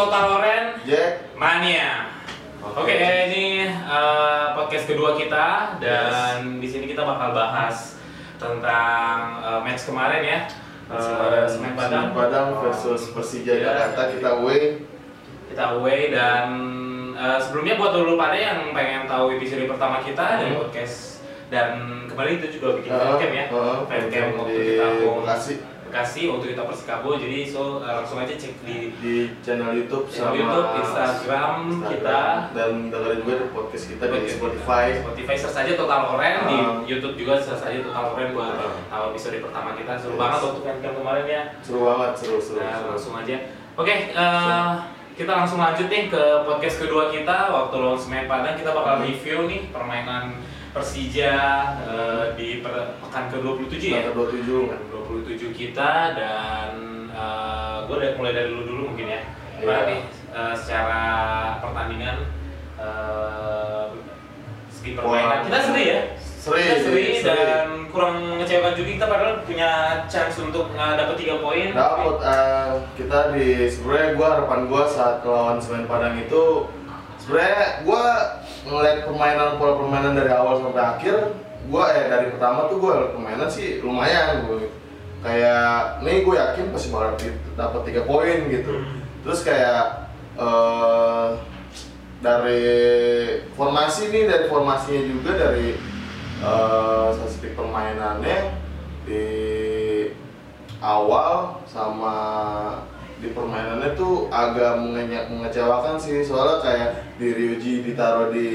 Total Oren Jack Mania. Oke, ini uh, podcast kedua kita dan di sini kita bakal bahas tentang uh, match kemarin ya. Uh, pada Semen Padang. Padang versus Persija Iya. Jakarta kita away. Kita away dan uh, sebelumnya buat dulu pada yang pengen tahu episode pertama kita dari Hmm. podcast dan kemarin itu juga bikin Uh, fancam ya. uh, Fancam waktu di kita home Bekasi Bekasi waktu kita Persikabo jadi so uh, langsung aja cek di di channel YouTube Channel sama YouTube, Instagram kita. dan dengerin juga di podcast kita di Spotify. Spotify search aja Total Oren di Uh. YouTube juga search aja Total Oren buat Uh. episode pertama kita seru Yes. banget waktu fancam kemarin ya. Seru banget, seru seru. Nah, seru. langsung aja. Oke, eh, kita langsung lanjut nih ke podcast kedua kita waktu lawan Semen Padang kita bakal Hmm. review nih permainan Persija eh, di per- pekan ke-27 ya. Tanggal 27. Pekan 27 kita dan gue udah mulai dari dulu dulu mungkin ya. Gimana Iya. nih eh, secara pertandingan eh, segi permainan kita seri ya. Seri, Kita seri seri. dan kurang mengecewakan juga kita padahal punya chance untuk uh, dapat tiga poin. Dapat eh, kita di sebenarnya gua harapan gua saat lawan Semen Padang itu sebenarnya gua ngeliat permainan pola permainan dari awal sampai akhir gua eh dari pertama tuh gua liat permainan sih lumayan gua kayak nih gue yakin pasti bakal dapat tiga poin gitu Hmm. terus kayak eh dari formasi nih dari formasinya juga dari statistik permainannya di awal sama di permainannya tuh agak menge- mengecewakan sih. Soalnya kayak di Ryuji ditaruh di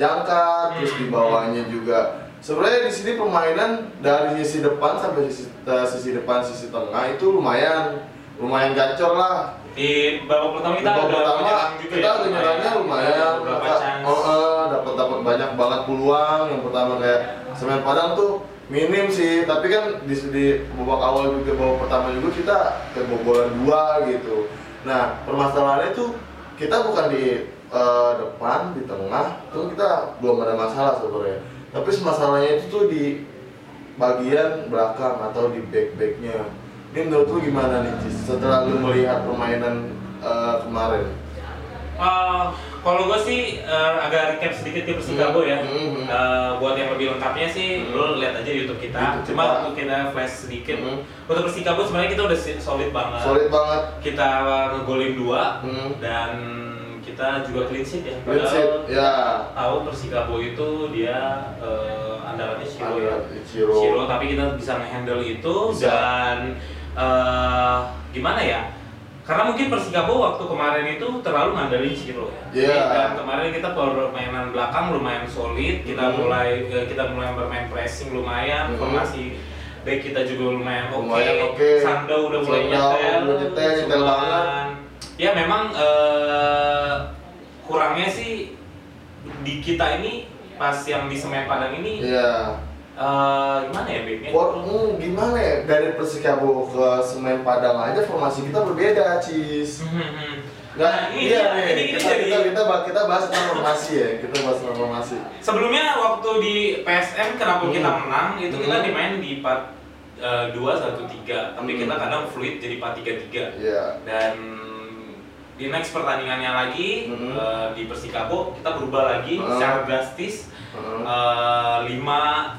jangka terus di bawahnya juga. Sebenarnya di sini permainan dari sisi depan sampai sisi, eh, sisi depan sisi tengah itu lumayan lumayan gacor lah. Di babak pertama kita babak udah pertama juga kita ya. nyerangnya lumayan. Maka- chance. oh, eh, dapat dapat banyak banget peluang. Yang pertama kayak Semen Padang tuh minim sih tapi kan di, di babak awal juga babak pertama juga kita kebobolan dua gitu. Nah permasalahannya tuh kita bukan di eh, depan di tengah tuh kita belum ada masalah sebenarnya. Tapi masalahnya itu tuh di bagian belakang atau di back backnya ini menurut lu gimana nih setelah lu melihat permainan eh, kemarin? Eh, kalau gue sih eh, agak recap sedikit di Persikabo ya. Hmm, hmm, hmm. Eh, buat yang lebih lengkapnya sih, Hmm. lo lihat aja di YouTube kita. YouTube Cuma kita. untuk kita flash sedikit. Hmm. Untuk Persikabo sebenarnya kita udah solid banget. solid banget Kita ngegolin dua Hmm. dan kita juga clean sheet ya. Clean sheet, ya. Tahu Persikabo itu dia eh, andalannya Shiro ya. Ichiro. Shiro, tapi kita bisa ngehandle itu Bisa. dan eh, gimana ya? Karena mungkin Persikabo waktu kemarin itu terlalu ngandelin Shiro ya. Jadi, Dan kemarin kita permainan belakang lumayan solid, kita Hmm. mulai eh, kita mulai bermain pressing lumayan, Hmm. formasi back kita juga lumayan oke. Lumayan oke. Sando udah mulai nyetel, udah nyetel, nyetel cuman- banget. Ya memang eh, kurangnya sih di kita ini pas yang di Semen Padang ini Iya. Eh, gimana ya backnya? Wah, hmm, gimana ya dari Persikabo ke Semen Padang aja formasi kita berbeda, Cis. Hmm, Nggak, Nah, ini iya dia, nih. ini- ini kita, jadi- kita, kita, kita bahas tentang formasi ya. Kita bahas tentang formasi. Sebelumnya waktu di PSM kenapa Hmm. kita menang itu kita Hmm. dimain di 4 2 1 3, tapi Hmm. kita kadang fluid jadi 4 3 3. Iya. Dan di next pertandingannya lagi Hmm. eh, di Persikabo kita berubah lagi Hmm. secara drastis eh, 5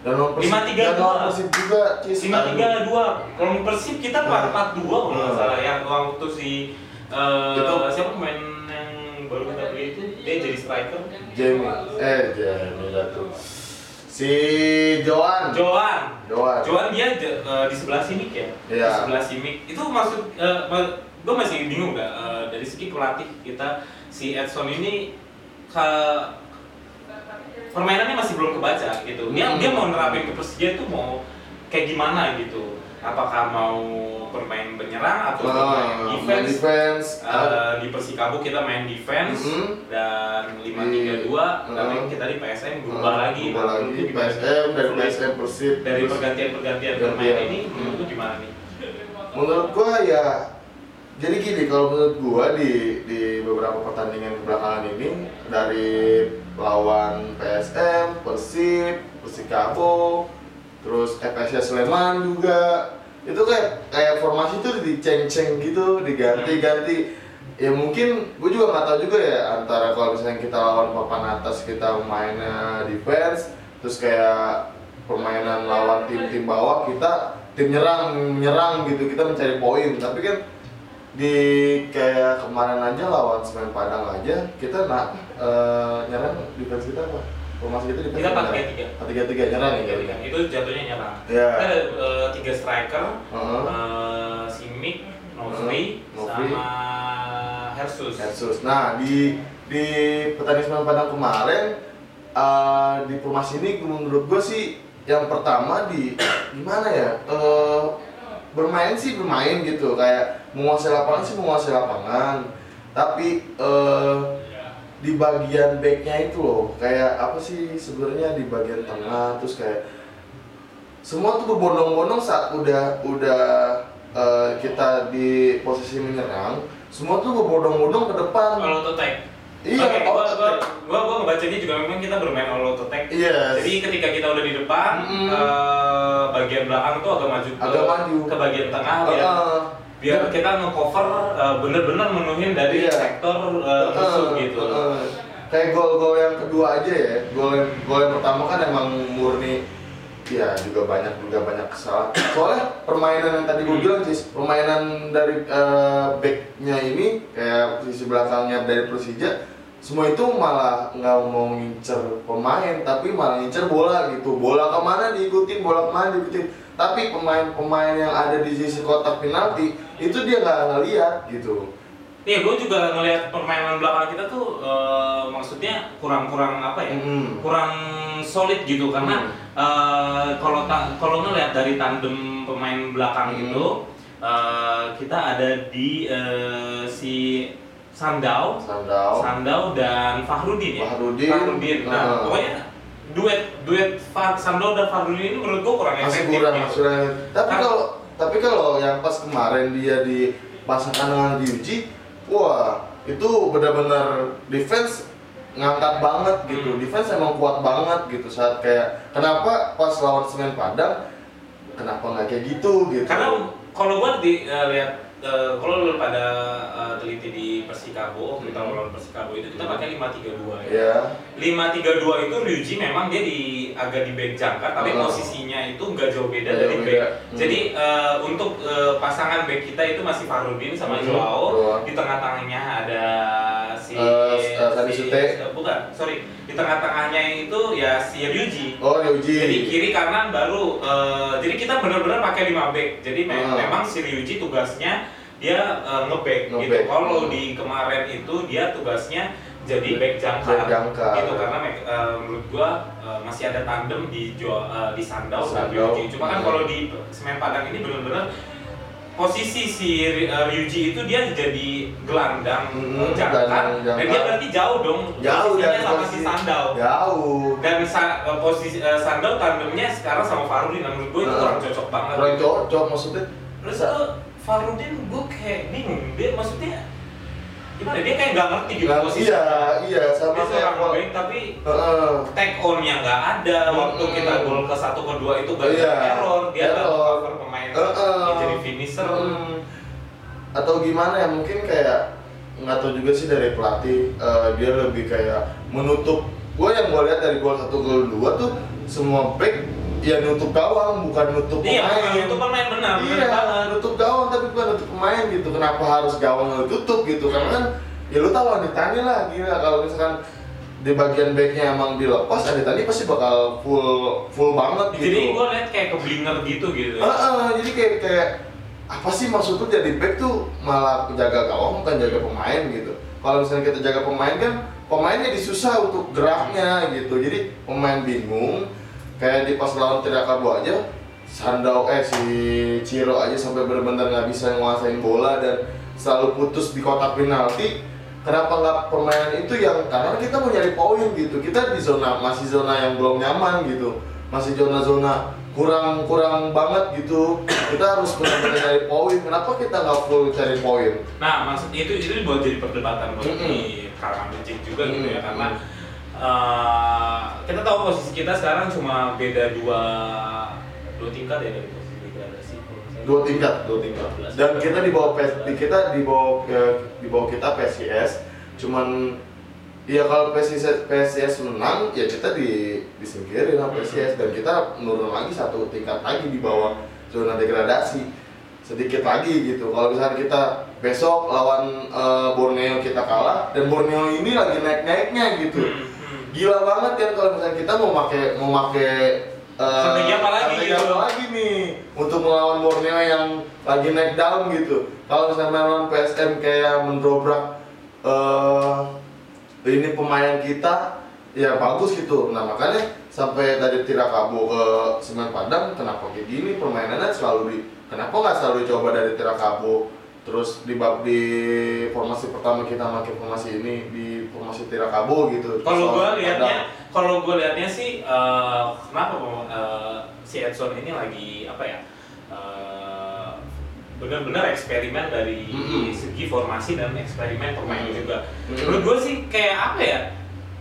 Dan lawan Persib, Lima, tiga, dua. Persib juga. 5 3 2. Kalau Persib kita 4 4 2 kalau nggak Hmm. salah yang waktu si eh, Itu- siapa pemain yang baru kita beli itu dia jadi striker Jamie, eh Jamie Datu. Si Joan. Joan Joan. Joan dia eh, di sebelah sini ya Iya. di sebelah sini itu maksud gue masih bingung gak eh, dari segi pelatih kita si Edson ini ke permainannya masih belum kebaca gitu dia Hmm. dia mau nerapin ke Persija itu mau kayak gimana gitu apakah mau bermain menyerang atau bermain main defense defense. Eh, di Persikabo kita main defense Mhm. dan 5-3-2 Di- tapi Mhm. kita di PSM berubah lagi Berubah Nah, lagi gimana? PSM dari. PSM Persib. dari pergantian-pergantian Pergantian. bermain ini Hmm. menurut gimana nih? Menurut gua ya jadi gini kalau menurut gua di di beberapa pertandingan belakangan ini dari lawan PSM, Persib, Persikabo, terus FSS Sleman juga itu kayak kayak formasi tuh diceng-ceng gitu, diganti-ganti. ya mungkin gue juga nggak tahu juga ya antara kalau misalnya kita lawan papan atas kita mainnya defense terus kayak permainan lawan tim-tim bawah kita tim nyerang nyerang gitu kita mencari poin tapi kan di kayak kemarin aja lawan Semen Padang aja kita nak eh, nyerang defense kita apa formasi kita defense Kita nyerang. 4-3-3. 4-3-3 nyerang ya kayaknya itu jatuhnya nyerang Iya. kita ada eh, tiga striker Heeh. eh, si Mick Nofri Heeh, Nofri. sama Hersus Versus. Nah di di petani Semen Padang kemarin eh, di formasi ini menurut gue sih yang pertama di gimana ya eh, bermain sih bermain gitu kayak menguasai lapangan sih menguasai lapangan. Tapi eh, di bagian backnya itu loh kayak apa sih sebenarnya di bagian tengah terus kayak semua tuh berbondong-bondong saat udah udah eh, kita di posisi menyerang semua tuh berbondong-bondong ke depan. Auto tag Iya, Oke, gua, gua, gua, gua ngebacanya juga memang kita bermain all auto tag Yes. jadi ketika kita udah di depan Mm-mm. eh, bagian belakang tuh agak maju ke, Agak maju. ke bagian tengah biar Heeh. biar kita nge-cover eh, bener-bener menuhin dari Iya. sektor eh, musuh gitu heeh. Kayak gol-gol yang kedua aja ya. Gol yang gol yang pertama kan emang murni ya juga banyak juga banyak kesalahan. Soalnya permainan yang tadi gue Hmm. bilang sih, permainan dari eh, backnya ini kayak sisi belakangnya dari Persija semua itu malah nggak mau ngincer pemain tapi malah ngincer bola gitu bola ke mana diikutin bola ke mana diikutin tapi pemain-pemain yang ada di sisi kotak penalti itu dia nggak ngeliat gitu Iya, gue juga ngelihat permainan belakang kita tuh eh, maksudnya kurang-kurang apa ya? Mm. Kurang solid gitu karena eh, kalau ta- kalau ngelihat dari tandem pemain belakang Hmm. itu eh, kita ada di eh, si Sandau, Sandau Sandau dan Fahrudin ya. Fahrudin. Fahrudin. Nah, Nah. pokoknya duet duet Fa- Sandau dan Fahrudin ini menurut gue kurang masih efektif. kurang gitu. masih kurang tapi Kan- kalau tapi kalau yang pas kemarin dia dipasangkan dengan diuji wah itu benar-benar defense ngangkat banget gitu Hmm. defense emang kuat banget gitu saat kayak kenapa pas lawan Semen Padang kenapa nggak kayak gitu gitu Karena kalau gua di eh, lihat eh, kalau lu pada eh, teliti di Persikabo, kita Hmm. lawan Persikabo itu kita Hmm. pakai 532 ya. ya 532 itu Ryuji memang dia di agak di back jangkar tapi Hmm. posisinya itu nggak jauh beda Nggak dari back. beda. Hmm. Jadi eh, untuk eh, pasangan back kita itu masih Farudin sama Hmm. Joao. Joao. Di tengah-tengahnya ada si Eh, eh, Sandi si- Sute. bukan, sorry. Di tengah-tengahnya itu ya si Ryuji. oh diuji Jadi kiri kanan baru eh, jadi kita benar-benar pakai 5 back. Jadi me- Ah. memang si Ryuji tugasnya dia eh, nge-back gitu. Nge-back. Kalau Hmm. di kemarin itu dia tugasnya jadi back jangkar. Back jangkar. Gitu karena eh, menurut gua eh, masih ada tandem di Jo- eh, di Sandau dan Sandau. Ryuji. Cuma kan Hmm. kalau di Semen Padang ini benar-benar posisi si eh, Ryuji itu dia jadi gelandang Hmm, jangkar, dan dia berarti jauh dong jauh posisinya dari sama si posisi Sandau jauh. Dan sa- eh, posisi eh, Sandau tandemnya sekarang sama Farudin nah, menurut gue itu kurang cocok banget. Kurang cocok maksudnya. Terus tuh Farudin gue kayak bingung dia maksudnya gimana dia kayak nggak ngerti gitu Nggak- posisi iya iya sama dia kayak seorang baik tapi Heeh. take on nya nggak ada waktu Hmm. kita gol ke satu kedua itu gak Iya, error dia nggak error. cover pemain Heeh. yang jadi finisher Hmm. atau gimana ya mungkin kayak nggak tahu juga sih dari pelatih eh, dia lebih kayak menutup gue yang gue lihat dari gol satu gol dua tuh semua back ya nutup gawang bukan nutup iya pemain itu pemain benar benar iya banget nutup gawang tapi bukan nutup pemain gitu kenapa harus gawang yang tutup gitu karena kan ya lu tahu Aditani lah gila kalau misalkan di bagian backnya emang dilepas Aditani pasti bakal full full banget gitu jadi gue liat kayak keblinger gitu gitu Ah, ah, jadi kayak kayak apa sih maksud tuh jadi back tuh malah jaga gawang bukan jaga pemain gitu. Kalau misalnya kita jaga pemain kan pemainnya disusah untuk geraknya gitu. Jadi pemain bingung. Kayak di pas lawan Tirakabu aja Sandau eh si Ciro aja sampai benar-benar nggak bisa nguasain bola dan selalu putus di kotak penalti. Kenapa nggak permainan itu yang karena kita mau nyari poin gitu. Kita di zona masih zona yang belum nyaman gitu. Masih zona-zona kurang kurang banget gitu. Kita harus benar-benar nyari poin. Kenapa kita nggak full cari poin? Nah, maksud itu itu buat jadi perdebatan buat Mm-mm. di kalangan juga gitu ya karena eh, kita tahu posisi kita sekarang cuma beda dua dua tingkat ya dari posisi degradasi. Dua tingkat dua tingkat. Dan kita di bawah kita di bawah di bawah kita PSIS cuman ya kalau PSIS PSIS menang ya kita di disingkirin sama PSIS dan kita menurun lagi satu tingkat lagi di bawah zona degradasi. Sedikit lagi gitu. Kalau misalnya kita besok lawan eh, Borneo kita kalah dan Borneo ini lagi naik naiknya gitu. Hmm, gila banget kan kalau misalnya kita mau pakai mau pakai eh, Strategi apa lagi strategi gitu? apa lagi nih? Untuk melawan Borneo yang lagi naik down gitu. Kalau misalnya melawan PSM kayak mendobrak eh ini pemain kita ya bagus gitu. Nah makanya sampai dari Tirakabo ke Semen Padang kenapa kayak gini permainannya selalu di kenapa nggak selalu coba dari Tirakabo terus di bab di formasi pertama kita pakai formasi ini di formasi Tirakabo gitu Kalau gue liatnya, kalau gue liatnya sih eh, kenapa eh, si Edson ini lagi apa ya? eh, benar-benar eksperimen dari Mm-mm. segi formasi dan eksperimen pemain Mm. juga. Mm-mm. Menurut gue sih kayak apa ya?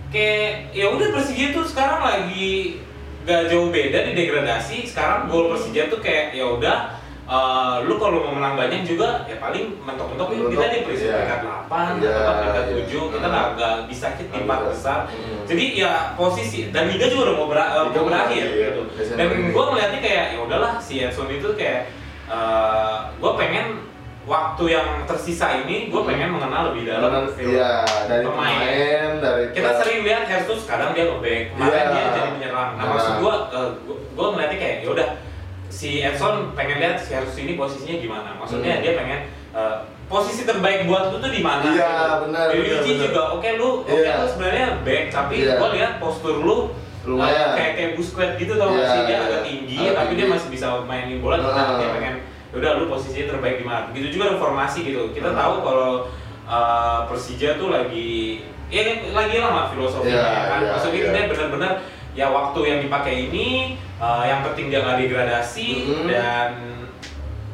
Kayak ya udah Persija tuh sekarang lagi gak jauh beda di degradasi. Sekarang gol Persija tuh kayak ya udah eh, lu kalau mau menang banyak juga ya paling mentok-mentok kita Mentok, di peringkat iya. 8 Iya, atau peringkat iya. 7 kita Mm. nggak nggak bisa hit di empat besar. Mm. Jadi ya posisi dan liga juga udah mau, ber- eh, mau berakhir berakhir, gitu. Dan ini. gue ngeliatnya kayak ya udahlah si Edson itu kayak gue pengen waktu yang tersisa ini gue pengen mengenal lebih dalam film iya dari pemain. pemain dari Kita sering lihat Jesus kadang dia nge-back, kemarin Iya. dia jadi menyerang. Nah, Nah. maksud gue, gue ngeliatnya kayak ya udah si Edson pengen lihat si Jesus ini posisinya gimana. Maksudnya Hmm. dia pengen eh, posisi terbaik buat lu tuh di mana? Iya, gitu. benar, benar. juga oke lu, oke Iya. lu sebenarnya back, tapi Iya. gue lihat postur lu Lumayan. eh, kayak kayak Busquets gitu tau Iya, sih dia iya. agak tinggi Agak tapi dia tinggi. masih bisa mainin bola nah, Heeh. dia pengen udah lu posisinya terbaik di mana begitu juga dengan formasi gitu kita Heeh. tahu kalau uh, Persija tuh lagi ya lagi lama filosofinya Iya, ya kan iya, maksudnya iya. kita benar-benar ya waktu yang dipakai ini uh, yang penting dia nggak degradasi Mhm. dan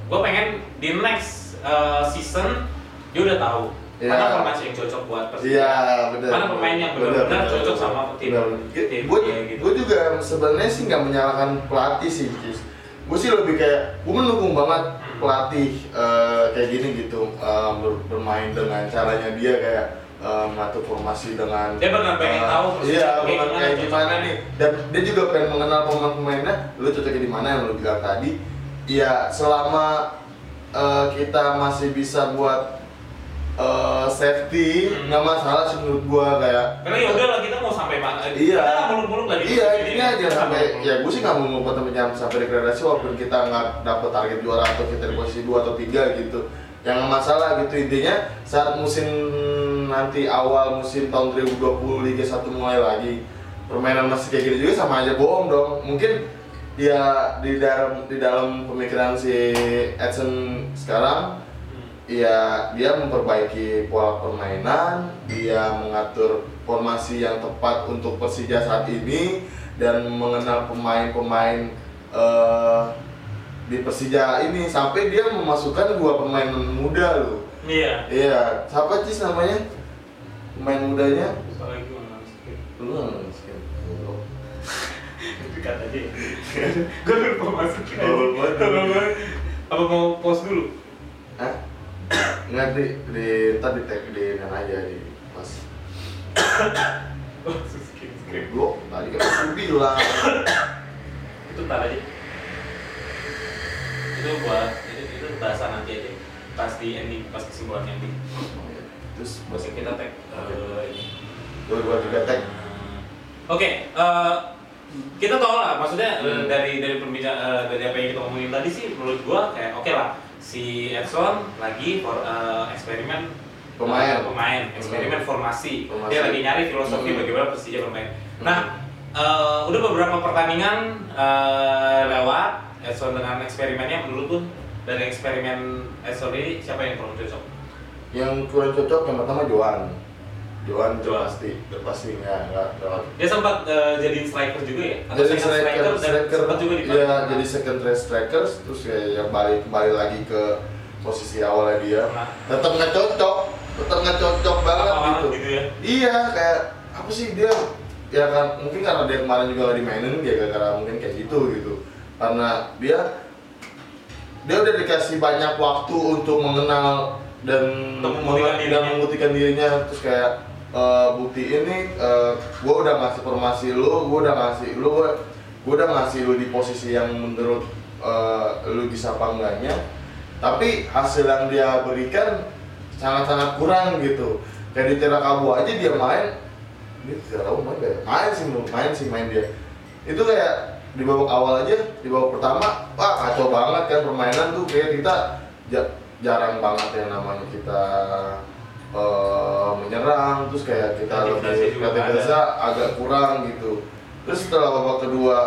gue pengen di next uh, season dia udah tahu Iya. mana formasi yang cocok buat Persija Iya, benar. Mana pemain yang benar-benar cocok sama tim- tim Gue dia gitu. gue juga sebenarnya sih nggak menyalahkan pelatih sih, Cis. Gue sih lebih kayak gue mendukung banget Hmm. pelatih eh, kayak gini gitu ber- bermain dengan caranya dia kayak mengatur formasi dengan Dia benar pengen tahu Persija iya gimana, kayak gimana nih dan dia juga pengen mengenal pemain-pemainnya lu cocoknya di mana yang lu bilang tadi ya selama eh, kita masih bisa buat eh, safety Hmm. nggak masalah sih menurut gua kayak Karena ya udah lah kita mau sampai mana? Iya. Kita nggak muluk-muluk lah di Iya, intinya ini. aja Kita sampai ya gue sih nggak mau membuat sampai degradasi walaupun kita nggak dapet target juara atau kita di posisi 2 atau 3 gitu. Yang masalah gitu intinya saat musim nanti awal musim tahun 2020 Liga 1 mulai lagi permainan masih kayak gini juga sama aja bohong dong. Mungkin ya di dalam di dalam pemikiran si Edson sekarang ya dia memperbaiki pola permainan, dia mengatur formasi yang tepat untuk Persija saat ini dan mengenal pemain-pemain eh, di Persija ini sampai dia memasukkan dua pemain muda loh. Iya. Iya, siapa Cis namanya? Pemain mudanya? Apalagi mana skip. Lu nggak? Belum. Dekat aja. Gue lupa masukin. Oh, lupa. Apa- mau pause dulu? Hah? Nggak di, di tadi tag di mana aja di pas Oh. Blok tadi kan aku bilang Itu ntar aja. Itu buat itu itu bahasa nanti aja. Pas di ending, pas kesimpulan ending. Terus Masih kita tag eh, ini. dua dua tiga tag Oke, eh, kita tahu lah, maksudnya eh, Hmm. dari dari pembicara dari apa yang kita ngomongin tadi sih, menurut gua kayak oke lah, si Edson lagi for, eh, eksperimen Pemain. eh, pemain, eksperimen Hmm. formasi. Formasi. dia lagi nyari filosofi Hmm. bagaimana Persija bermain. Hmm. Nah, eh, udah beberapa pertandingan eh, lewat Edson dengan eksperimennya, menurut tuh dari eksperimen Edson ini siapa yang kurang cocok? Yang kurang cocok yang pertama Joan Joan itu Joan. pasti itu pasti. Nggak nggak Dia sempat eh, jadiin striker juga ya? Atau jadi striker striker sempat juga di ya jadi second race strikers terus ya, ya balik kembali lagi ke posisi awalnya dia. Nah. tetap nggak cocok tetap nggak cocok banget Apa-apa gitu. gitu ya? iya kayak apa sih dia? Ya kan mungkin karena dia kemarin juga nggak dimainin dia gara-gara mungkin kayak gitu gitu. Karena dia dia udah dikasih banyak waktu untuk mengenal dan Untuk membuktikan dan dirinya. membuktikan dirinya terus kayak eh, bukti ini gue udah ngasih formasi lu gue udah ngasih lu gue udah ngasih lu di posisi yang menurut eh, lu bisa apa enggaknya tapi hasil yang dia berikan sangat-sangat kurang gitu kayak di Tirakabu aja dia main dia tidak tahu main gak ya? main sih main sih main dia itu kayak di babak awal aja di babak pertama wah kacau banget kan permainan tuh kayak kita ja- jarang banget yang namanya kita eh, menyerang terus kayak kita lebih kreativitasnya agak kurang gitu terus setelah babak kedua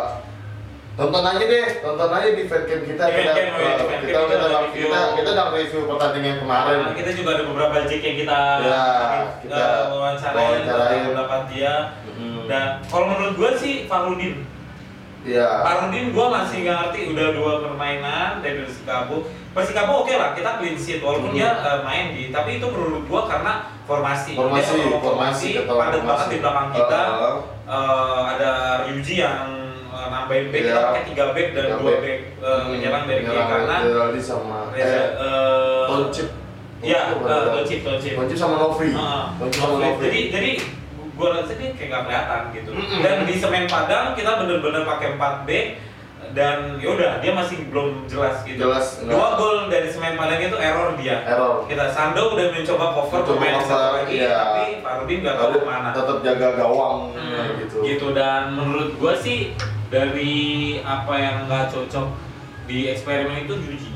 tonton aja deh tonton aja di fancam kita Di kita fancam, oh iya, eh, fancam kita kita kita udah review. kita kita udah review pertandingan kemarin Nah, kita juga ada beberapa jik yang kita, Ya, kita kita wawancarain, wawancarain. pendapat dia. Mhm. Dan kalau menurut gue sih Farudin, Iya. Farudin gue masih nggak ngerti udah dua permainan dari Persikabo. Persikabo oke lah kita clean sheet walaupun Mhm. dia eh, main di, tapi itu menurut gue karena formasi. Formasi, dia formasi, formasi, padat banget di belakang kita. Uh, Eh, ada Ryuji yang eh, nambahin back, kita Iya. pakai tiga back dan Tiga dua back. back eh, menyerang dari kiri kanan. Geraldi sama Reza, eh Toncip. Iya, ada. Toncip, Toncip. Toncip sama Novri. Heeh. Toncip sama Oke, Novri. Jadi jadi gua rasa dia kayak nggak kelihatan gitu. Dan di semen Padang kita bener-bener pakai 4 B dan yaudah dia masih belum jelas gitu. Jelas, enggak. Dua gol dari semen Padang itu error dia. Error. Kita Sando udah mencoba cover Mencoba pemain cover, satu lagi, iya. tapi Farudin nggak tahu ke mana. tetap jaga gawang Hmm, gitu. gitu dan menurut gua sih dari apa yang nggak cocok di eksperimen itu Yuji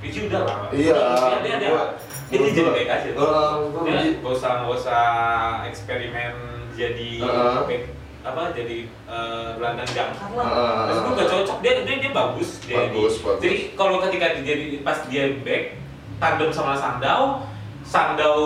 Yuji udah lah Iya, dia dia dia, gua- dia, gua- jadi baik aja tuh Heeh, gua dia Yuji. gak usah gak usah eksperimen jadi Heeh. back apa jadi eh, gelandang jangkar lah Heeh. terus gua gak cocok dia dia, dia bagus dia Bagus, di- bagus. jadi kalau ketika dia jadi pas dia back tandem sama Sandau Sandau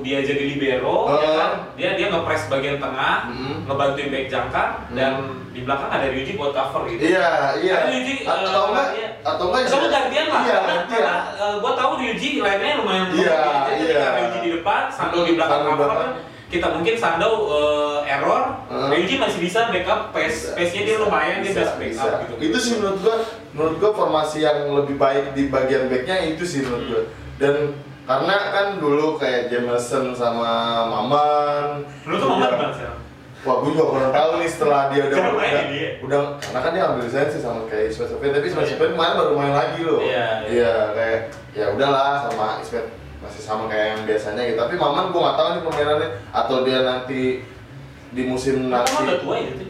dia jadi libero ya Heeh. kan dia dia ngepres bagian tengah Mhm. ngebantuin back jangkar Hmm. dan di belakang ada Ryuji buat cover gitu. Iya, iya. Karena Yuji, atau eh, enggak iya. atau enggak Atau gantian lah, Iya, karena, gantian. karena eh, gua tahu Ryuji lainnya lumayan Iya. Jadi iya. Ryuji di depan, Sando di Hmm, belakang cover. Kita mungkin Sando eh, error, Hmm. Ryuji masih bisa backup pace, pace-nya dia lumayan, dia bisa backup gitu. Itu sih menurut gua, menurut gua formasi yang lebih baik di bagian backnya itu sih menurut Hmm. gua. Dan karena kan dulu kayak Jameson sama Maman. Lu tuh Maman gimana sekarang? Wah, gue juga kurang tahu nih setelah dia udah main udah, dia? udah karena kan dia ambil lisensi sama kayak Ismet Sofian, tapi Ismet iya. Sofian kemarin baru main lagi loh. Iya, iya. Iya, kayak ya udahlah sama Ismet masih sama kayak yang biasanya gitu. Tapi Maman gue nggak tahu nih permainannya atau dia nanti di musim Kamu nanti. udah tua ya itu?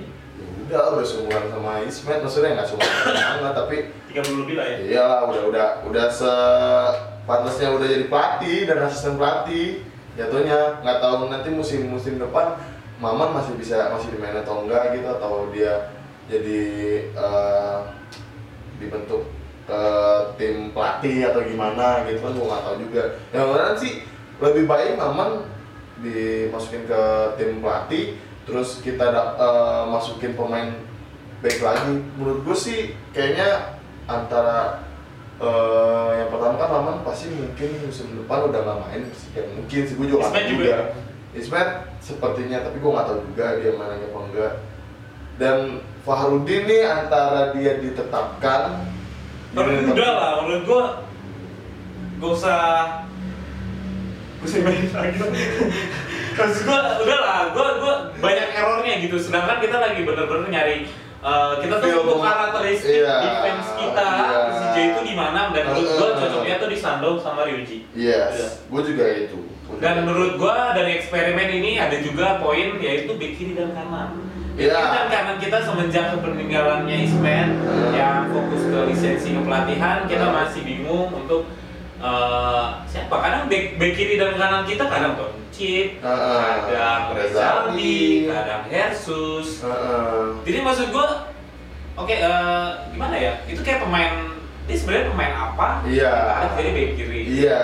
Ya udah, udah seumuran sama Ismet, maksudnya nggak seumuran banget, tapi 30 lebih lah ya. Iya lah, udah udah udah se pantasnya udah jadi pelatih dan asisten pelatih. Jatuhnya nggak tahu nanti musim-musim depan Maman masih bisa masih dimain atau enggak gitu atau dia jadi eh, dibentuk ke tim pelatih atau gimana gitu kan gua nggak tahu juga. Yang mana sih lebih baik Maman dimasukin ke tim pelatih terus kita eh, masukin pemain back lagi menurut gue sih kayaknya antara eh, yang pertama kan Maman pasti mungkin musim depan udah nggak main sih ya mungkin sih gue juga nggak Ismet juga? Ismet sepertinya tapi gue nggak tahu juga dia mainnya apa enggak dan Fahrudin nih antara dia ditetapkan Tapi udah lah, menurut gua gak usah gak usah main lagi Maksud gua, udah lah, gua, gua banyak errornya gitu Sedangkan kita lagi bener-bener nyari eh, kita tuh untuk karakteristik iya, defense kita iya. Persija itu di mana dan menurut gua Uh, uh, uh. cocoknya tuh di Sando sama Ryuji yes Iya. gue juga itu Gua dan juga. menurut gua dari eksperimen ini ada juga poin yaitu back kiri dan kanan. Kiri dan kanan kita semenjak kepeninggalannya Ismen Hmm. yang fokus ke lisensi kepelatihan kita Hmm. masih bingung untuk eh, siapa kadang back, back kiri dan kanan kita kadang Toncip, Heeh. kadang Rezaldi. Kadang Hersus. Heeh. Jadi maksud gua oke eh, gimana ya? Itu kayak pemain ini sebenarnya pemain apa? Iya. Ditarik Jadi back kiri. iya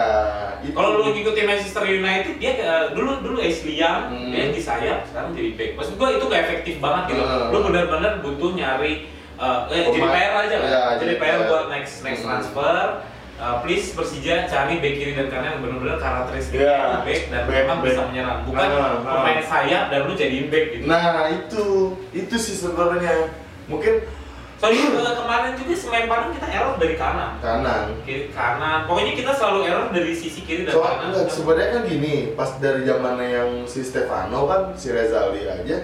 itu. Kalau lu ngikutin Manchester United dia eh, dulu dulu Ashley Young Hmm. dia di sayap sekarang jadi back. Maksud gua itu gak efektif banget gitu. Hmm. Lu benar-benar butuh nyari eh, eh, jadi Pemain. PR aja lah. Iya, jadi jadi PR buat next next Hmm. transfer. Eh, please Persija cari back kiri dan kanan yang benar-benar karakteristiknya Iya. back dan Back, memang back. bisa menyerang. Bukan Ah, ah. pemain sayap dan lu jadiin back gitu. Nah itu itu sih sebenarnya mungkin Soalnya eh, kemarin juga semen Padang kita error dari kanan. kanan Kiri kanan. Pokoknya kita selalu error dari sisi kiri dan So, kanan. enggak, sebenarnya kan gini, pas dari zamannya yang si Stefano kan si Rezali aja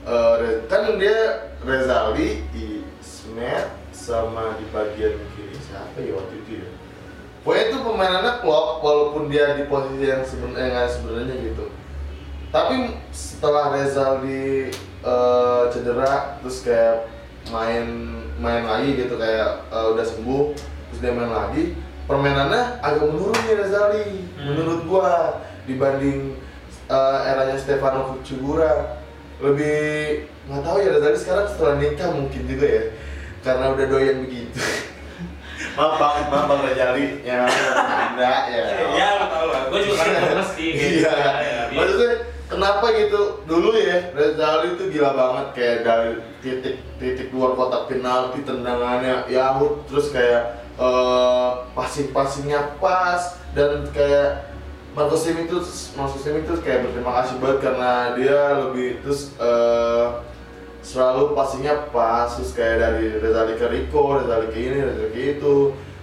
eh, Re- kan dia Rezali di Smith sama di bagian kiri siapa ya waktu itu ya pokoknya itu pemainannya klop walaupun dia di posisi yang sebenarnya nggak sebenarnya gitu tapi setelah Rezali eh, cedera terus kayak main main lagi gitu kayak eh, udah sembuh terus dia main lagi permainannya agak menurun nih Rezali Hmm. menurut gua dibanding eh, eranya Stefano Cugura lebih nggak tahu ya Rezali sekarang setelah nikah mungkin juga ya karena udah doyan begitu maaf bang maaf bang Rezali ya anda ya Ya, lo tau lah. Gue juga kan gemes sih. gitu. Iya. Ya, dia- Maksudnya kenapa gitu? Dulu ya Rezali itu gila banget kayak dari titik titik luar kotak penalti tendangannya Yahut terus kayak eh passing-passingnya pas dan kayak Marcus Simic itu Marcus Simic itu kayak berterima kasih banget karena dia lebih terus eh selalu passingnya pas terus kayak dari Rezali ke Rico, Rezali ke ini, Rezali ke itu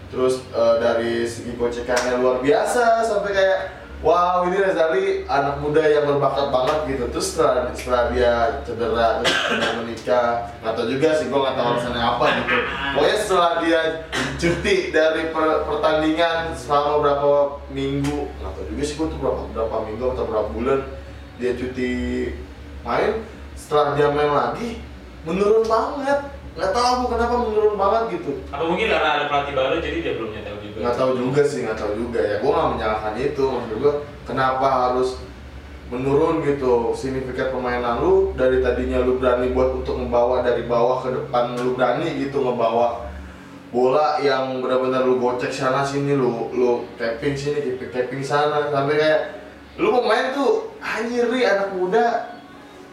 terus eh, dari segi gocekannya luar biasa sampai kayak wow ini Rezali anak muda yang berbakat banget gitu. Terus setelah, setelah dia cedera terus dia menikah tahu juga sih gua nggak tahu alasannya apa gitu. Pokoknya setelah dia cuti dari per- pertandingan selama berapa minggu nggak tahu juga sih gua tuh berapa berapa minggu atau berapa bulan dia cuti main setelah dia main lagi menurun banget. Nggak tahu bu kenapa menurun banget gitu. Apa mungkin karena ada pelatih baru jadi dia belum nyetel juga. nggak tahu juga sih nggak tahu juga ya gue nggak menyalahkan itu maksud gue kenapa harus menurun gitu signifikan permainan lu dari tadinya lu berani buat untuk membawa dari bawah ke depan lu berani gitu ngebawa bola yang benar-benar lu gocek sana sini lu lu tapping sini tapping, tapping sana sampai kayak lu pemain tuh anjir nih anak muda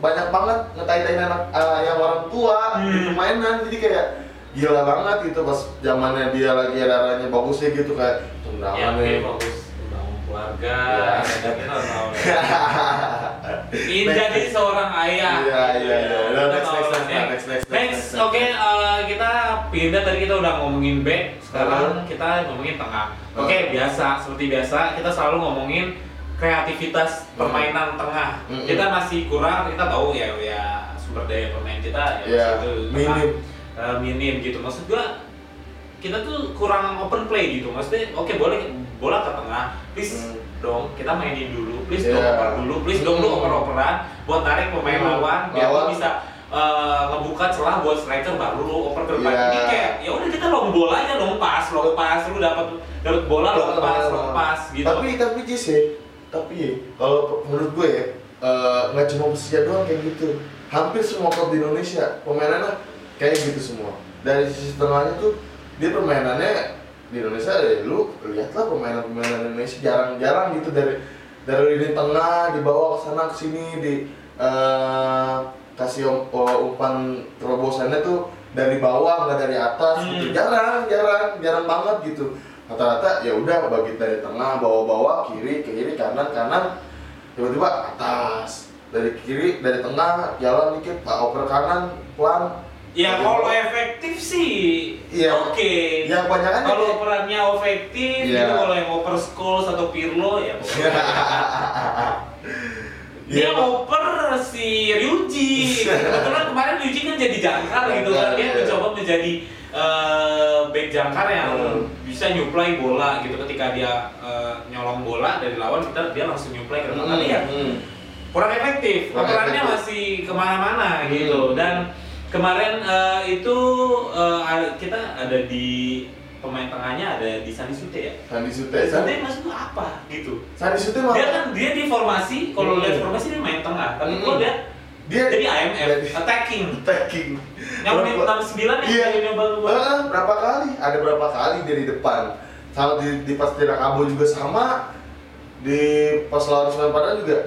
banyak banget ngetai-tain anak eh, yang orang tua di Hmm. permainan jadi kayak gila banget gitu pas zamannya dia lagi era-eranya bagusnya gitu kayak Ya, tendangan oke, nih bagus. Bangun keluarga, Iya. ya. Ingin jadi seorang ayah. Iya, iya, iya. Kita next, next, next, ya. next, next, next, oke, eh, kita pindah tadi kita udah ngomongin back, sekarang kita ngomongin tengah. Oke, biasa, seperti biasa, kita selalu ngomongin kreativitas permainan tengah. Mm-mm. Kita masih kurang, kita tahu ya, ya sumber daya pemain kita ya Iya, itu minim. Eh, minim gitu. Maksud gua kita tuh kurang open play gitu. Maksudnya oke boleh bola ke tengah, please Hmm. dong kita mainin dulu, please Iya. dong oper dulu, please dong lu Hmm. oper-operan buat narik pemain Hmm. lawan biar lu bisa eh, ngebuka celah buat striker baru lu oper ke depan. Iya. Ini kayak ya udah kita long bola aja long pass, long pass lu dapat dapat bola long pass, long pass gitu. Tapi tapi Jis ya, tapi ya, kalau menurut gue ya eh, nggak cuma Persija doang kayak gitu. Hampir semua klub di Indonesia pemainannya kayak gitu semua. Dari sisi tengahnya tuh dia permainannya di Indonesia ya lu lihatlah pemainan-pemainan Indonesia jarang-jarang gitu dari dari lini tengah dibawa ke sana ke sini di eh, kasih um- uh, umpan terobosannya tuh dari bawah nggak dari atas gitu Hmm. jarang jarang jarang banget gitu rata-rata ya udah bagi dari tengah bawa-bawa kiri ke kiri kanan kanan tiba-tiba atas dari kiri dari tengah jalan dikit pak oper kanan pelan Ya kalau efektif sih, Iya. oke. yang kebanyakan Kalau perannya efektif, Iya. gitu kalau yang oper Scholes atau Pirlo ya pokoknya. Dia Iya. oper si Ryuji. Kebetulan kemarin Ryuji kan jadi jangkar gitu kan. Dia Iya. mencoba menjadi eh, back jangkar yang Hmm. bisa nyuplai bola gitu ketika dia eh, nyolong bola dari lawan kita dia langsung nyuplai ke depan. Tapi ya Hmm. kurang efektif. Kurang efektif. masih ke mana-mana Hmm. gitu. Dan kemarin eh, itu ada- kita ada di pemain tengahnya ada di Sandi Sute ya. Sandi Sute Sandi lu apa gitu? Sandi Sute mah Dia kan dia di formasi, kalau Hmm. lihat formasi dia main tengah, tapi Hmm. lihat dia jadi IMF Jadi- attacking. attacking Yang menit Berapa- 69 yang Iya. nyoba gua. Eh, berapa kali? Ada berapa kali dia di depan. Sama di, di pas di Rakabo juga sama. Di pas lawan Semen Padang juga.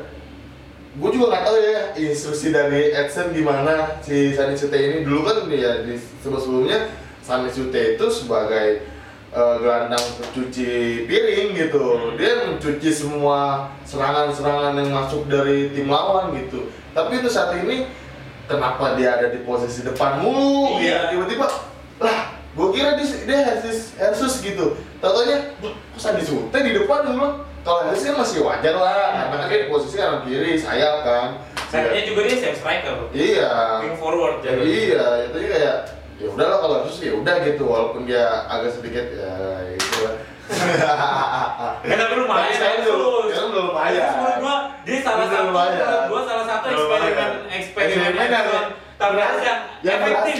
Gue juga nggak tahu ya instruksi dari Edson gimana si Sani Sute ini dulu kan dia di sebelum sebelumnya Sani Sute itu sebagai eh, gelandang pencuci piring gitu. Hmm. Dia mencuci semua serangan-serangan yang masuk dari tim lawan gitu. Tapi itu saat ini kenapa dia ada di posisi depan mulu Iya. gitu tiba-tiba lah gue kira dia dia Hersus Hersus gitu tatonya kok Sandi Sute di depan dulu kalau Hersus kan masih wajar lah karena kan dia di posisi kanan kiri sayap kan Sayapnya juga dia safe striker. iya Wing forward jadi jadi. iya itu kayak ya udahlah kalau Hersus ya udah gitu walaupun dia agak sedikit ya itu lah Kan tapi lumayan Tapi saya ya, dulu- ya udah lumayan. Menurut gua dia salah satu lumayan. menurut gua salah satu eksperimen lumayan. eksperimen tapi yang efektif.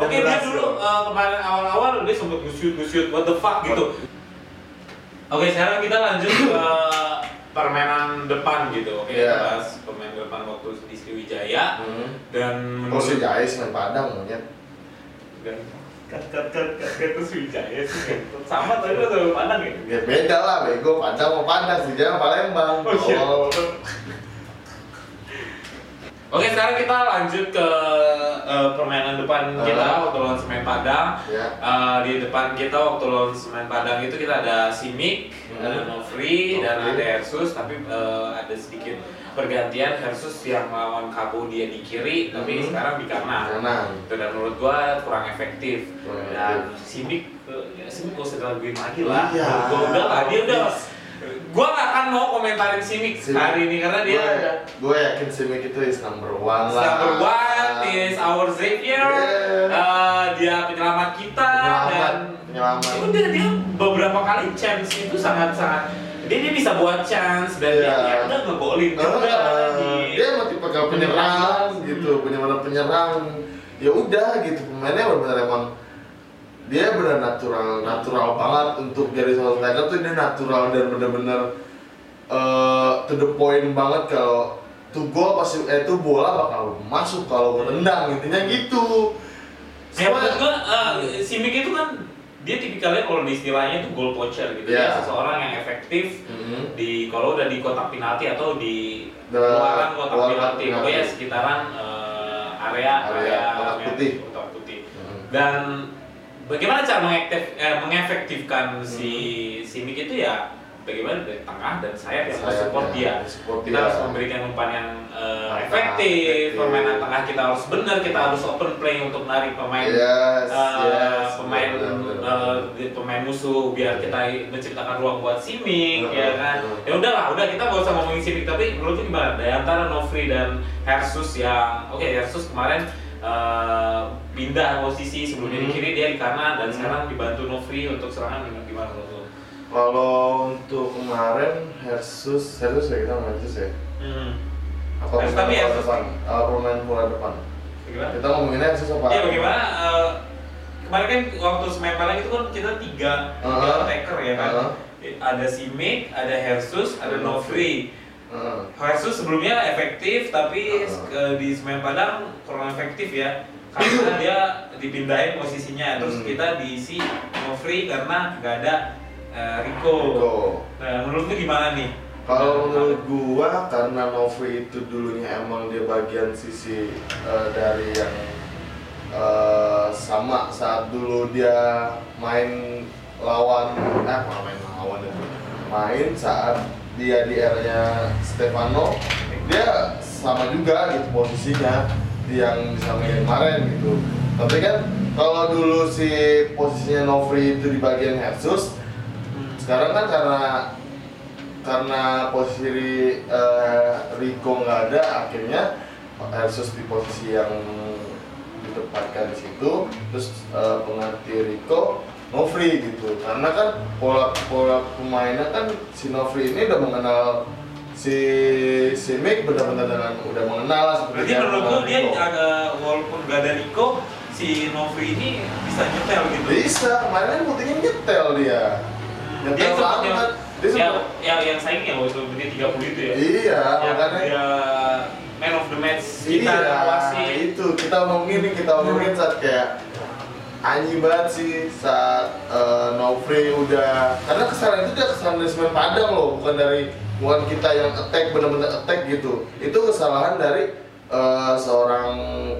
Oke dia dulu eh, kemarin awal-awal dia sempat gusyut gusyut what the fuck gitu. Oke sekarang kita lanjut ke permainan depan gitu. Oke Iya. kita bahas permainan depan waktu di Sriwijaya hmm. dan Oh si Jais main Padang monyet dan kat kat kat kat itu Sriwijaya sih sama tadi lo selalu pandang ya. Ya beda lah, bego Padang mau Padang sih, jangan Palembang. Oh, iya. Oh, Oke, sekarang kita lanjut ke eh, permainan depan Ah. kita waktu lawan Semen Padang. Ya. Eh, di depan kita waktu lawan Semen Padang itu kita ada Simic, Hmm. ada Novri, dan Novri. ada Hersus. Tapi eh, ada sedikit pergantian Hersus yang melawan Kabo dia di kiri, tapi Hmm. sekarang di kanan. kanan. Itu dan menurut gua kurang efektif. Kurang dan Simic, eh, ya Simic gak usah lagi lah. Iya. Gua udah lah, dia udah. Gua gak akan mau komentarin Simic Simic. hari ini karena dia Gue- Gue yakin Simic itu is number one lah. Number one is our Xavier, Yeah. Uh, dia penyelamat kita Penyelamat, dan penyelamat. Ya udah dia beberapa kali chance itu sangat sangat dia, dia bisa buat chance dan dia Iya. ya udah ngegolin Ah, juga di dia emang tipe kalau penyerang gitu, Hmm. benar-benar penyerang. Ya udah gitu, pemainnya benar-benar emang dia benar natural, natural banget untuk jadi seorang striker tuh dia natural dan benar-benar eh, to the point banget kalau tuh gol pasti eh tuh bola bakal masuk kalau gue tendang intinya gitu. Ya Sama- menurut gua uh, Simic itu kan dia tipikalnya kalau di istilahnya itu goal poacher gitu Iya. ya seseorang yang efektif Mhm. di kalau udah di kotak penalti atau di luaran kotak penalti pokoknya sekitaran eh, area Area kotak merah, putih. kotak putih Mhm. dan bagaimana cara mengaktif, eh, mengefektifkan Hmm. si Simic itu ya? Bagaimana? Dari tengah dan sayap yang Sayapnya, support dia. support kita dia. harus memberikan umpan yang Mantap, efektif permainan tengah kita harus benar kita harus open play untuk narik pemain Yes, eh, yes, pemain di- pemain musuh biar kita menciptakan ruang buat Benar, ya kan? ya udahlah udah kita gak usah ngomongin Simic tapi menurut gimana? Dari antara Novri dan Hersus yang oke Hersus kemarin eh, pindah posisi sebelumnya di Hmm. kiri dia di kanan dan Hmm. sekarang dibantu Novri untuk serangan gimana gimana lu? Kalau untuk kemarin Hersus, Hersus ya kita Hersus ya. Hmm. Apa Hersus pemain tapi Hersus. depan? Apa pemain bola depan? Gimana? Kita ngomongin Hersus apa? Iya bagaimana? eh, kemarin kan waktu Semen Padang itu kan kita tiga, tiga Uh-huh. attacker ya kan. Uh-huh. Ada Simic, ada Hersus, ada Ada Novri. Hersus sebelumnya efektif tapi ke- di Semen Padang kurang efektif ya. Karena dia dipindahin posisinya, terus Hmm. kita diisi Novri karena nggak ada eh, Rico. Rico. Nah, menurut lu gimana nih? Kalau menurut gua karena Novi itu dulunya emang dia bagian sisi eh, dari yang eh, sama saat dulu dia main lawan eh main lawan itu main saat dia di eranya Stefano dia sama juga gitu posisinya yang disamain kemarin gitu. Tapi kan kalau dulu si posisinya Novri itu di bagian Hersus sekarang kan karena karena posisi eh, Rico nggak ada akhirnya Hersus di posisi yang ditempatkan di situ. Terus eh, pengganti Rico Novri gitu karena kan pola pola pemainnya kan si Novri ini udah mengenal si si Mick benar-benar dengan udah mengenal lah seperti Berarti dia menurut lu dia Rico. agak walaupun gak ada Rico, si Novri ini bisa nyetel gitu. bisa kemarin kan buktinya nyetel dia Dia nyetel yang, banget dia yang, sempat yang, yang saing yang waktu dia 30 itu ya. iya yang makanya dia man of the match kita iya, wasit. itu kita ngomongin nih kita ngomongin saat kayak anjing banget sih saat eh, Novri udah karena kesalahan itu dia kesalahan dari Semen Padang loh bukan dari bukan kita yang attack bener-bener attack gitu. Itu kesalahan dari eh, seorang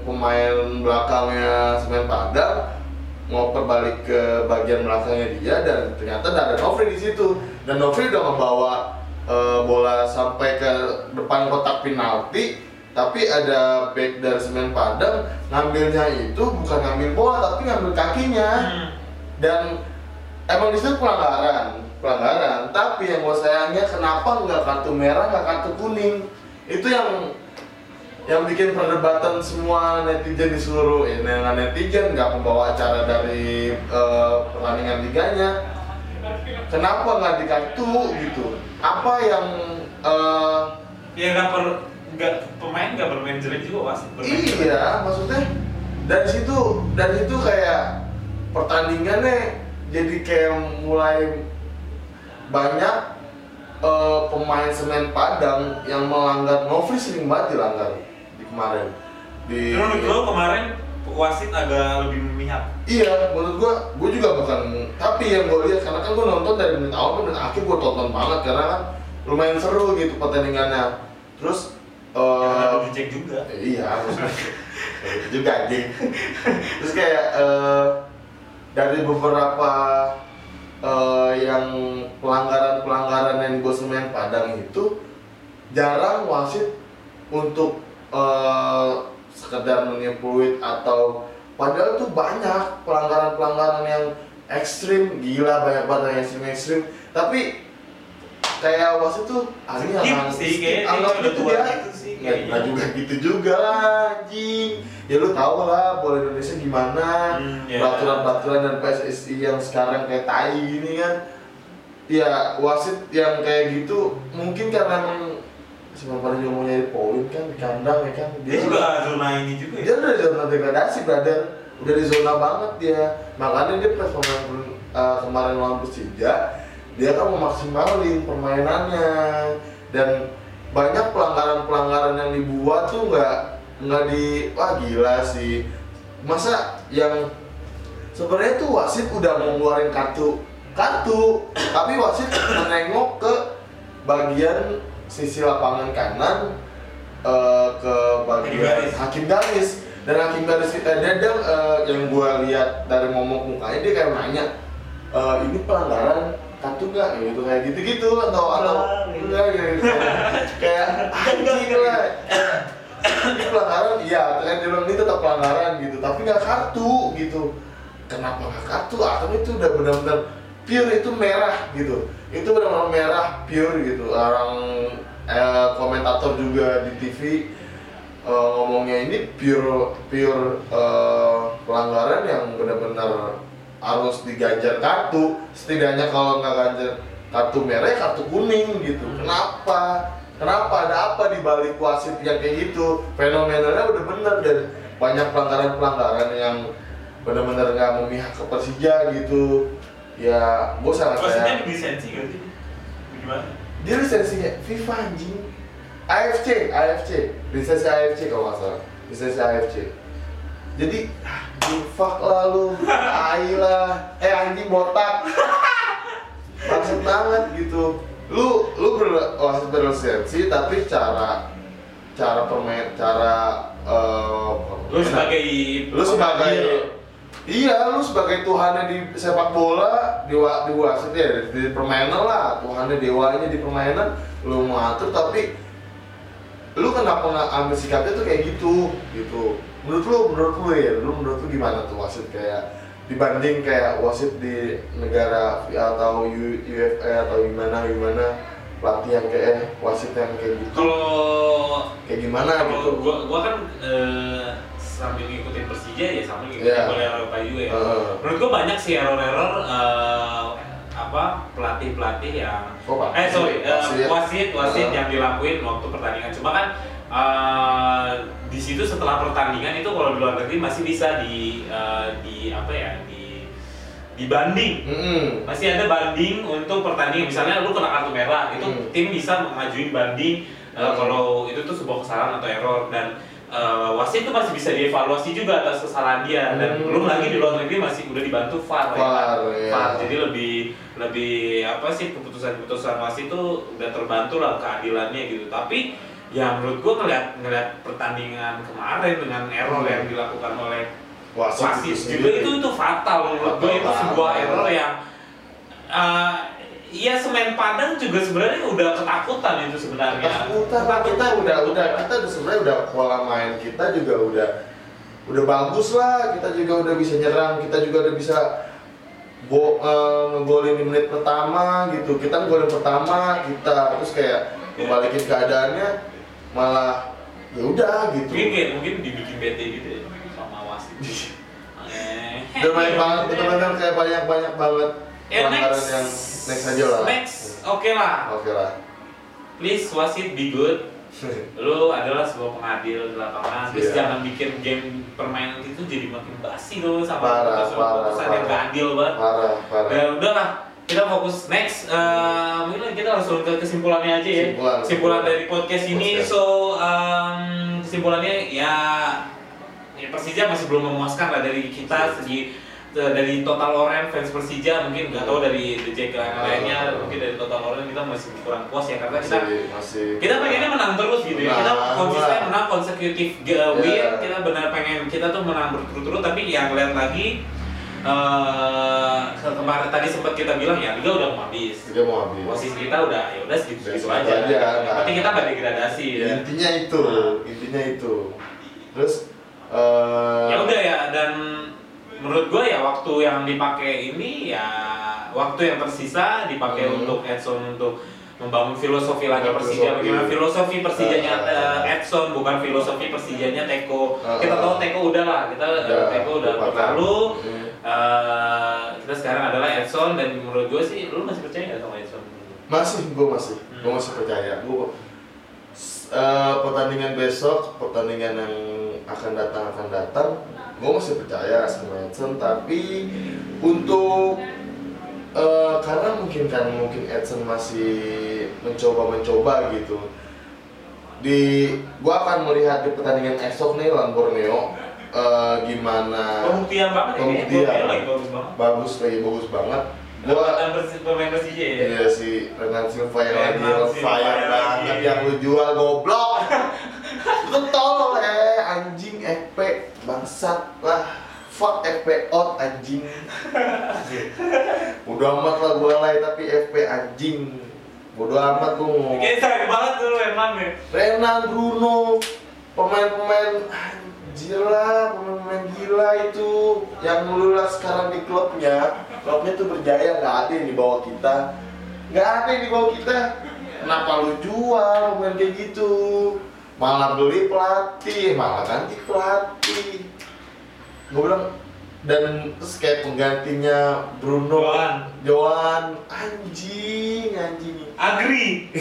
pemain belakangnya Semen Padang ngoper balik ke bagian belakangnya dia dan ternyata ada Novri di situ. Dan Novri udah ngebawa eh, bola sampai ke depan kotak penalti tapi ada back dari semen Padang ngambilnya itu bukan ngambil bola tapi ngambil kakinya. Hmm. dan emang di situ pelanggaran pelanggaran. Tapi yang gue sayangnya kenapa nggak kartu merah nggak kartu kuning? Itu yang yang bikin perdebatan semua netizen di seluruh eh, nggak netizen nggak pembawa acara dari eh, pertandingan liganya. Kenapa nggak di kartu gitu? Apa yang eh, Ya nggak per nggak pemain nggak bermain jelek juga wasit bermain jelek. Iya, maksudnya dari situ dari situ kayak pertandingannya jadi kayak mulai banyak eh, pemain semen Padang yang melanggar no free sering banget dilanggar di kemarin di Menurut lo kemarin wasit agak lebih memihak. Iya, menurut gua, gua juga bukan. Tapi yang gua lihat karena kan gua nonton dari menit awal ke menit akhir gua tonton banget karena kan lumayan seru gitu pertandingannya. Terus Ya, eh kenapa dicek juga. iya, itu juga anjing. Terus kayak eh dari beberapa eh yang pelanggaran-pelanggaran yang gua semen Padang itu jarang wasit untuk eh sekedar menipuit atau padahal tuh banyak pelanggaran-pelanggaran yang ekstrim. Gila banyak banget yang ekstrim ekstrim. Tapi kayak wasit tuh Skip anggap sih, skip, gitu ya gitu sih, nggak juga gitu juga lah anjing. Ya lu tau lah bola Indonesia gimana. Hmm, ya. peraturan-peraturan dan PSSI yang sekarang kayak tai gini kan. Ya wasit yang kayak gitu mungkin karena emang Semen Padang juga mau nyari poin kan di kandang ya kan. Dia juga zona ini juga ya. dia udah zona degradasi brother. Udah di zona banget dia. Makanya dia pas uh, kemarin lawan Persija dia kan memaksimalin permainannya. Dan banyak pelanggaran-pelanggaran yang dibuat tuh nggak nggak di wah gila sih. Masa yang sebenarnya tuh wasit udah mau ngeluarin kartu kartu tapi wasit menengok ke bagian sisi lapangan kanan eh, ke bagian hakim garis. Dan hakim garis kita dadang eh, yang gua lihat dari momok mukanya dia kayak nanya "Eh, ini pelanggaran kartu nggak Ya gitu kayak gitu gitu atau atau gitu. enggak gitu. Kayak anjing lah ini pelanggaran iya kayak dia bilang ini tetap pelanggaran gitu tapi nggak kartu gitu. Kenapa nggak kartu? Atau itu udah benar-benar pure itu merah gitu. Itu benar-benar merah pure gitu. Orang eh, komentator juga di TV eh, ngomongnya ini pure pure eh, pelanggaran yang benar-benar harus diganjar kartu. Setidaknya kalau nggak ganjar kartu merah ya kartu kuning gitu. Kenapa? Kenapa? Ada apa di balik wasit yang kayak gitu? Fenomenalnya udah bener dan banyak pelanggaran-pelanggaran yang benar-benar nggak memihak ke Persija gitu. Ya gue sangat Wasitnya sayang. di lisensi gak sih? Gimana? dia lisensinya FIFA anjing. AFC AFC lisensi AFC kalau nggak salah. Lisensi AFC jadi anjing fuck lah lu tai lah. Eh anjing botak. Maksud banget gitu. Lu lu ber wasit berlisensi tapi cara cara permain cara eh, Lu sebagai lu sebagai iya lu sebagai tuhannya di sepak bola di wa- di wasit ya di, di permainan lah. Tuhannya dewanya di permainan lu mau atur tapi lu kenapa nggak ambil sikapnya tuh kayak gitu gitu menurut lu menurut lu ya lu menurut lu gimana tuh wasit kayak dibanding kayak wasit di negara atau U- UFA atau gimana gimana pelatih yang kayak wasit yang kayak gitu Kalau kayak gimana gitu kalau gua gua kan eh, sambil ngikutin Persija ya sambil ngikutin Iya. bola Eropa juga ya. Heeh. Menurut gua banyak sih error-error eh, apa pelatih-pelatih yang Oh, Pak. eh sorry eh, Wasit. wasit wasit Heeh. yang dilakuin waktu pertandingan cuma kan eh, di situ setelah pertandingan itu kalau di luar negeri masih bisa di eh, di apa ya di dibanding Mm-mm. masih ada banding untuk pertandingan misalnya lu kena kartu merah itu Hmm. tim bisa mengajuin banding uh, Hmm. kalau itu tuh sebuah kesalahan atau error dan uh, wasit itu masih bisa dievaluasi juga atas kesalahan dia dan Hmm. belum lagi di luar negeri masih udah dibantu VAR, ya kan? VAR, iya. VAR. jadi lebih lebih apa sih keputusan-keputusan wasit itu udah terbantu lah keadilannya gitu tapi ya menurut gua ngeliat ngeliat pertandingan kemarin dengan error Hmm. yang dilakukan oleh wasit, wasit itu juga itu itu fatal menurut gue itu sebuah error yang uh, Iya semen Padang juga sebenarnya udah ketakutan itu sebenarnya. Ketakutan lah kita udah udah kita sebenarnya udah pola main kita juga udah udah bagus lah. Kita juga udah bisa nyerang kita juga udah bisa go, eh, ngegolin di menit pertama gitu. Kita ngegolin pertama kita terus kayak membalikin keadaannya malah ya udah gitu Mungkin kayak mungkin dibikin bete gitu ya sama wasit. Eh, udah banyak banget bener-bener kayak banyak banyak banget Ya, pelanggaran next. yang next aja lah Next, oke lah. oke lah Please wasit be good. Lu adalah sebuah pengadil di lapangan. Terus Iya. jangan bikin game permainan itu jadi makin basi loh sama Parah, putusan- parah, putusan yang parah. gak adil banget. parah parah Ya udahlah, kita fokus next. Eh, mungkin kita langsung ke kesimpulannya aja ya. Kesimpulan, kesimpulan. dari podcast ini. Podcast. So um, kesimpulannya ya, ya Persija masih belum memuaskan lah dari kita segi eh, dari total oren fans Persija mungkin nggak tahu dari The Jack lain lainnya Oh. mungkin dari total oren kita masih kurang puas ya karena kita masih masih kita pengennya menang terus gitu ya kita konsisten menang konsekutif uh, win Iya. kita benar pengen kita tuh menang berturut-turut tapi yang lihat lagi eh ke- kemarin tadi sempat kita bilang ya liga udah mau habis. Dia mau habis. Posisi kita udah ya udah segitu segitu aja, aja, nah. penting kita nggak degradasi ya. Intinya itu intinya itu. Terus eh ya udah ya dan menurut gue ya waktu yang dipakai ini ya waktu yang tersisa dipakai Hmm. untuk Edson untuk membangun filosofi lagi Membangun Persija. filosofi. bagaimana filosofi Persijanya Uh, eh, Edson bukan filosofi Persijanya Teko. Uh, kita uh. tahu Teko udah lah. Kita Udah, Teko udah berlalu. Eh, kita sekarang adalah Edson dan menurut gue sih lu masih percaya nggak sama Edson? Masih gue masih. Gue Hmm. masih percaya. Gue eh, pertandingan besok pertandingan yang akan datang akan datang gue masih percaya sama Edson. Tapi untuk eh, karena mungkin kan mungkin Edson masih mencoba mencoba gitu. Di gue akan melihat di pertandingan esok nih lawan Borneo. Eh, gimana? Pembuktian banget ya Pembuktian. Lagi bagus banget. Bagus lagi bagus banget. Persi- pemain Persija ya? Iya si Renan Silva yang lagi on fire banget yang lu jual goblok. Lu tolol eh anjing FP bangsat lah Fuck FP out anjing. Udah amat lah gue lay tapi FP anjing. Bodo amat lu mau Kayaknya sayang banget tuh Renan ya. Renan Bruno. Pemain-pemain anjir lah pemain-pemain gila itu. Yang lu lah sekarang di klubnya. Klubnya tuh berjaya nggak ada yang di bawah kita. Nggak ada yang di bawah kita. Kenapa lu jual pemain kayak gitu? Malah beli pelatih malah ganti pelatih gue bilang dan terus kayak penggantinya Bruno Joan. Joan anjing anjing Agri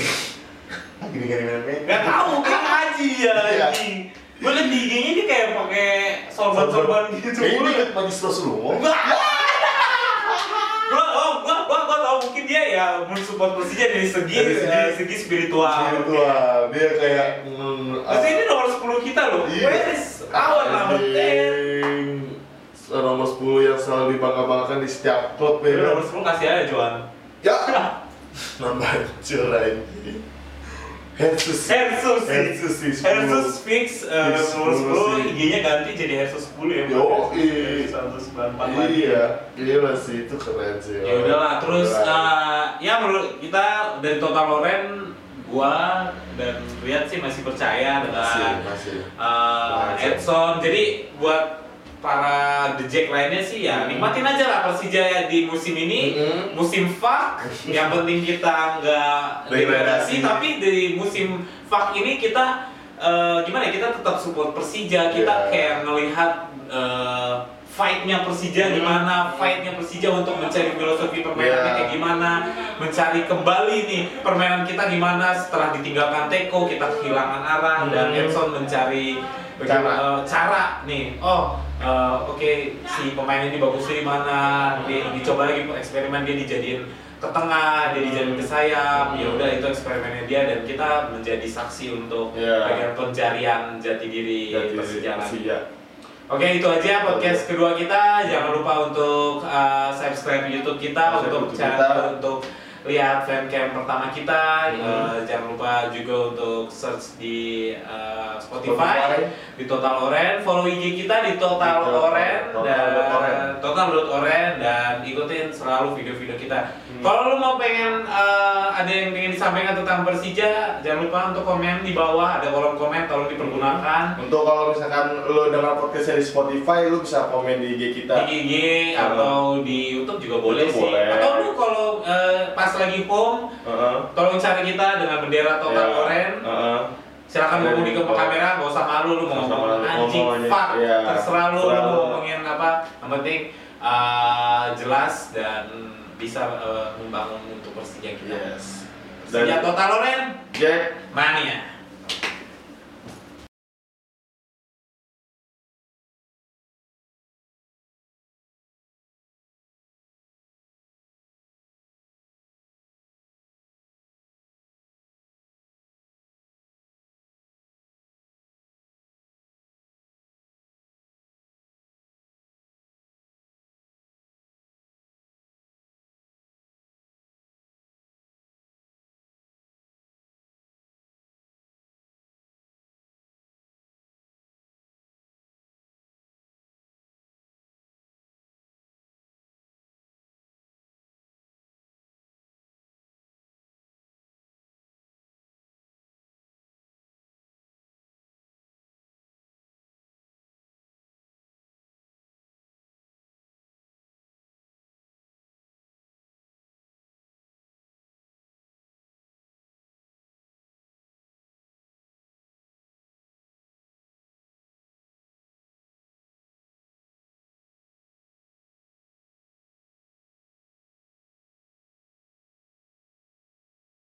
gini gini gini Gak tau, kayak ngaji ya Iya. anjing Gue liat di IG-nya dia kayak pakai sorban-sorban gitu Kayak ini mulu. kan Majlis Rasulullah Enggak. Ya mensupport Persija dari segi, Dari dari segi- segi spiritual. Spiritual, dia kayak mm, Terus ini nomor 10 kita loh. Iya. Where is our number 10? Anjing. Nomor 10 yang selalu dibangga-banggakan di setiap klub ya Nomor 10 kasih aja Joan. Ya Nambah anjing Hersus Hersus. Hersus sih 10. Hersus fix 10 10 IG-nya ganti jadi Hersus 10 ya. Yo, Iya, iya. 194 lagi. Iya Gila sih, itu keren sih ya udahlah terus eh, ya menurut kita dari total Loren gua dan Riyad sih masih percaya dengan masih Masih. Edson jadi buat para The Jack lainnya sih ya Hmm. nikmatin aja lah Persija di musim ini Mm-mm. musim fuck yang penting kita nggak Degradasi. tapi di musim fuck ini kita eh, gimana ya kita tetap support Persija kita Yeah. kayak ngelihat eh, fightnya Persija Hmm. gimana fightnya Persija untuk mencari filosofi permainannya Yeah. kayak gimana mencari kembali nih permainan kita gimana setelah ditinggalkan Teko kita kehilangan arah dan Hmm. Edson mencari Cara. cara, cara nih oh eh, oke si pemain ini bagusnya di mana di, dicoba lagi eksperimen dia dijadiin ke tengah dia dijadiin ke sayap ya udah itu eksperimennya dia dan kita menjadi saksi untuk Iya. bagian pencarian jati diri. Persija. Oke itu aja podcast kedua kita. Jangan lupa untuk uh, subscribe YouTube kita Subscribe untuk YouTube channel kita. untuk lihat fancam pertama kita. Hmm. Uh, jangan lupa juga untuk search di uh, Spotify, Spotify. di Total Oren. Follow IG kita di Total Di Total- Oren dan. Total Oren dan ikutin selalu video-video kita. Hmm. Kalau lu mau pengen eh, ada yang pengen disampaikan tentang Persija, jangan lupa untuk komen di bawah ada kolom komen tolong dipergunakan Untuk kalau misalkan lo dengar podcastnya di Spotify, lo bisa komen di IG di kita. IG Hmm. atau di YouTube juga boleh YouTube sih. boleh. Atau lu kalau eh, pas lagi home Heeh. tolong cari kita dengan bendera total Iya. oren. Heeh. Silakan Ada ngomong di di ke kamera, gak usah malu lu mau ngomong anjing, fuck, Iya. terserah lu, lu mau ngomongin apa. Yang penting eh, jelas dan bisa eh, membangun untuk Persija kita. Yes. Dan total oren, Jack mania.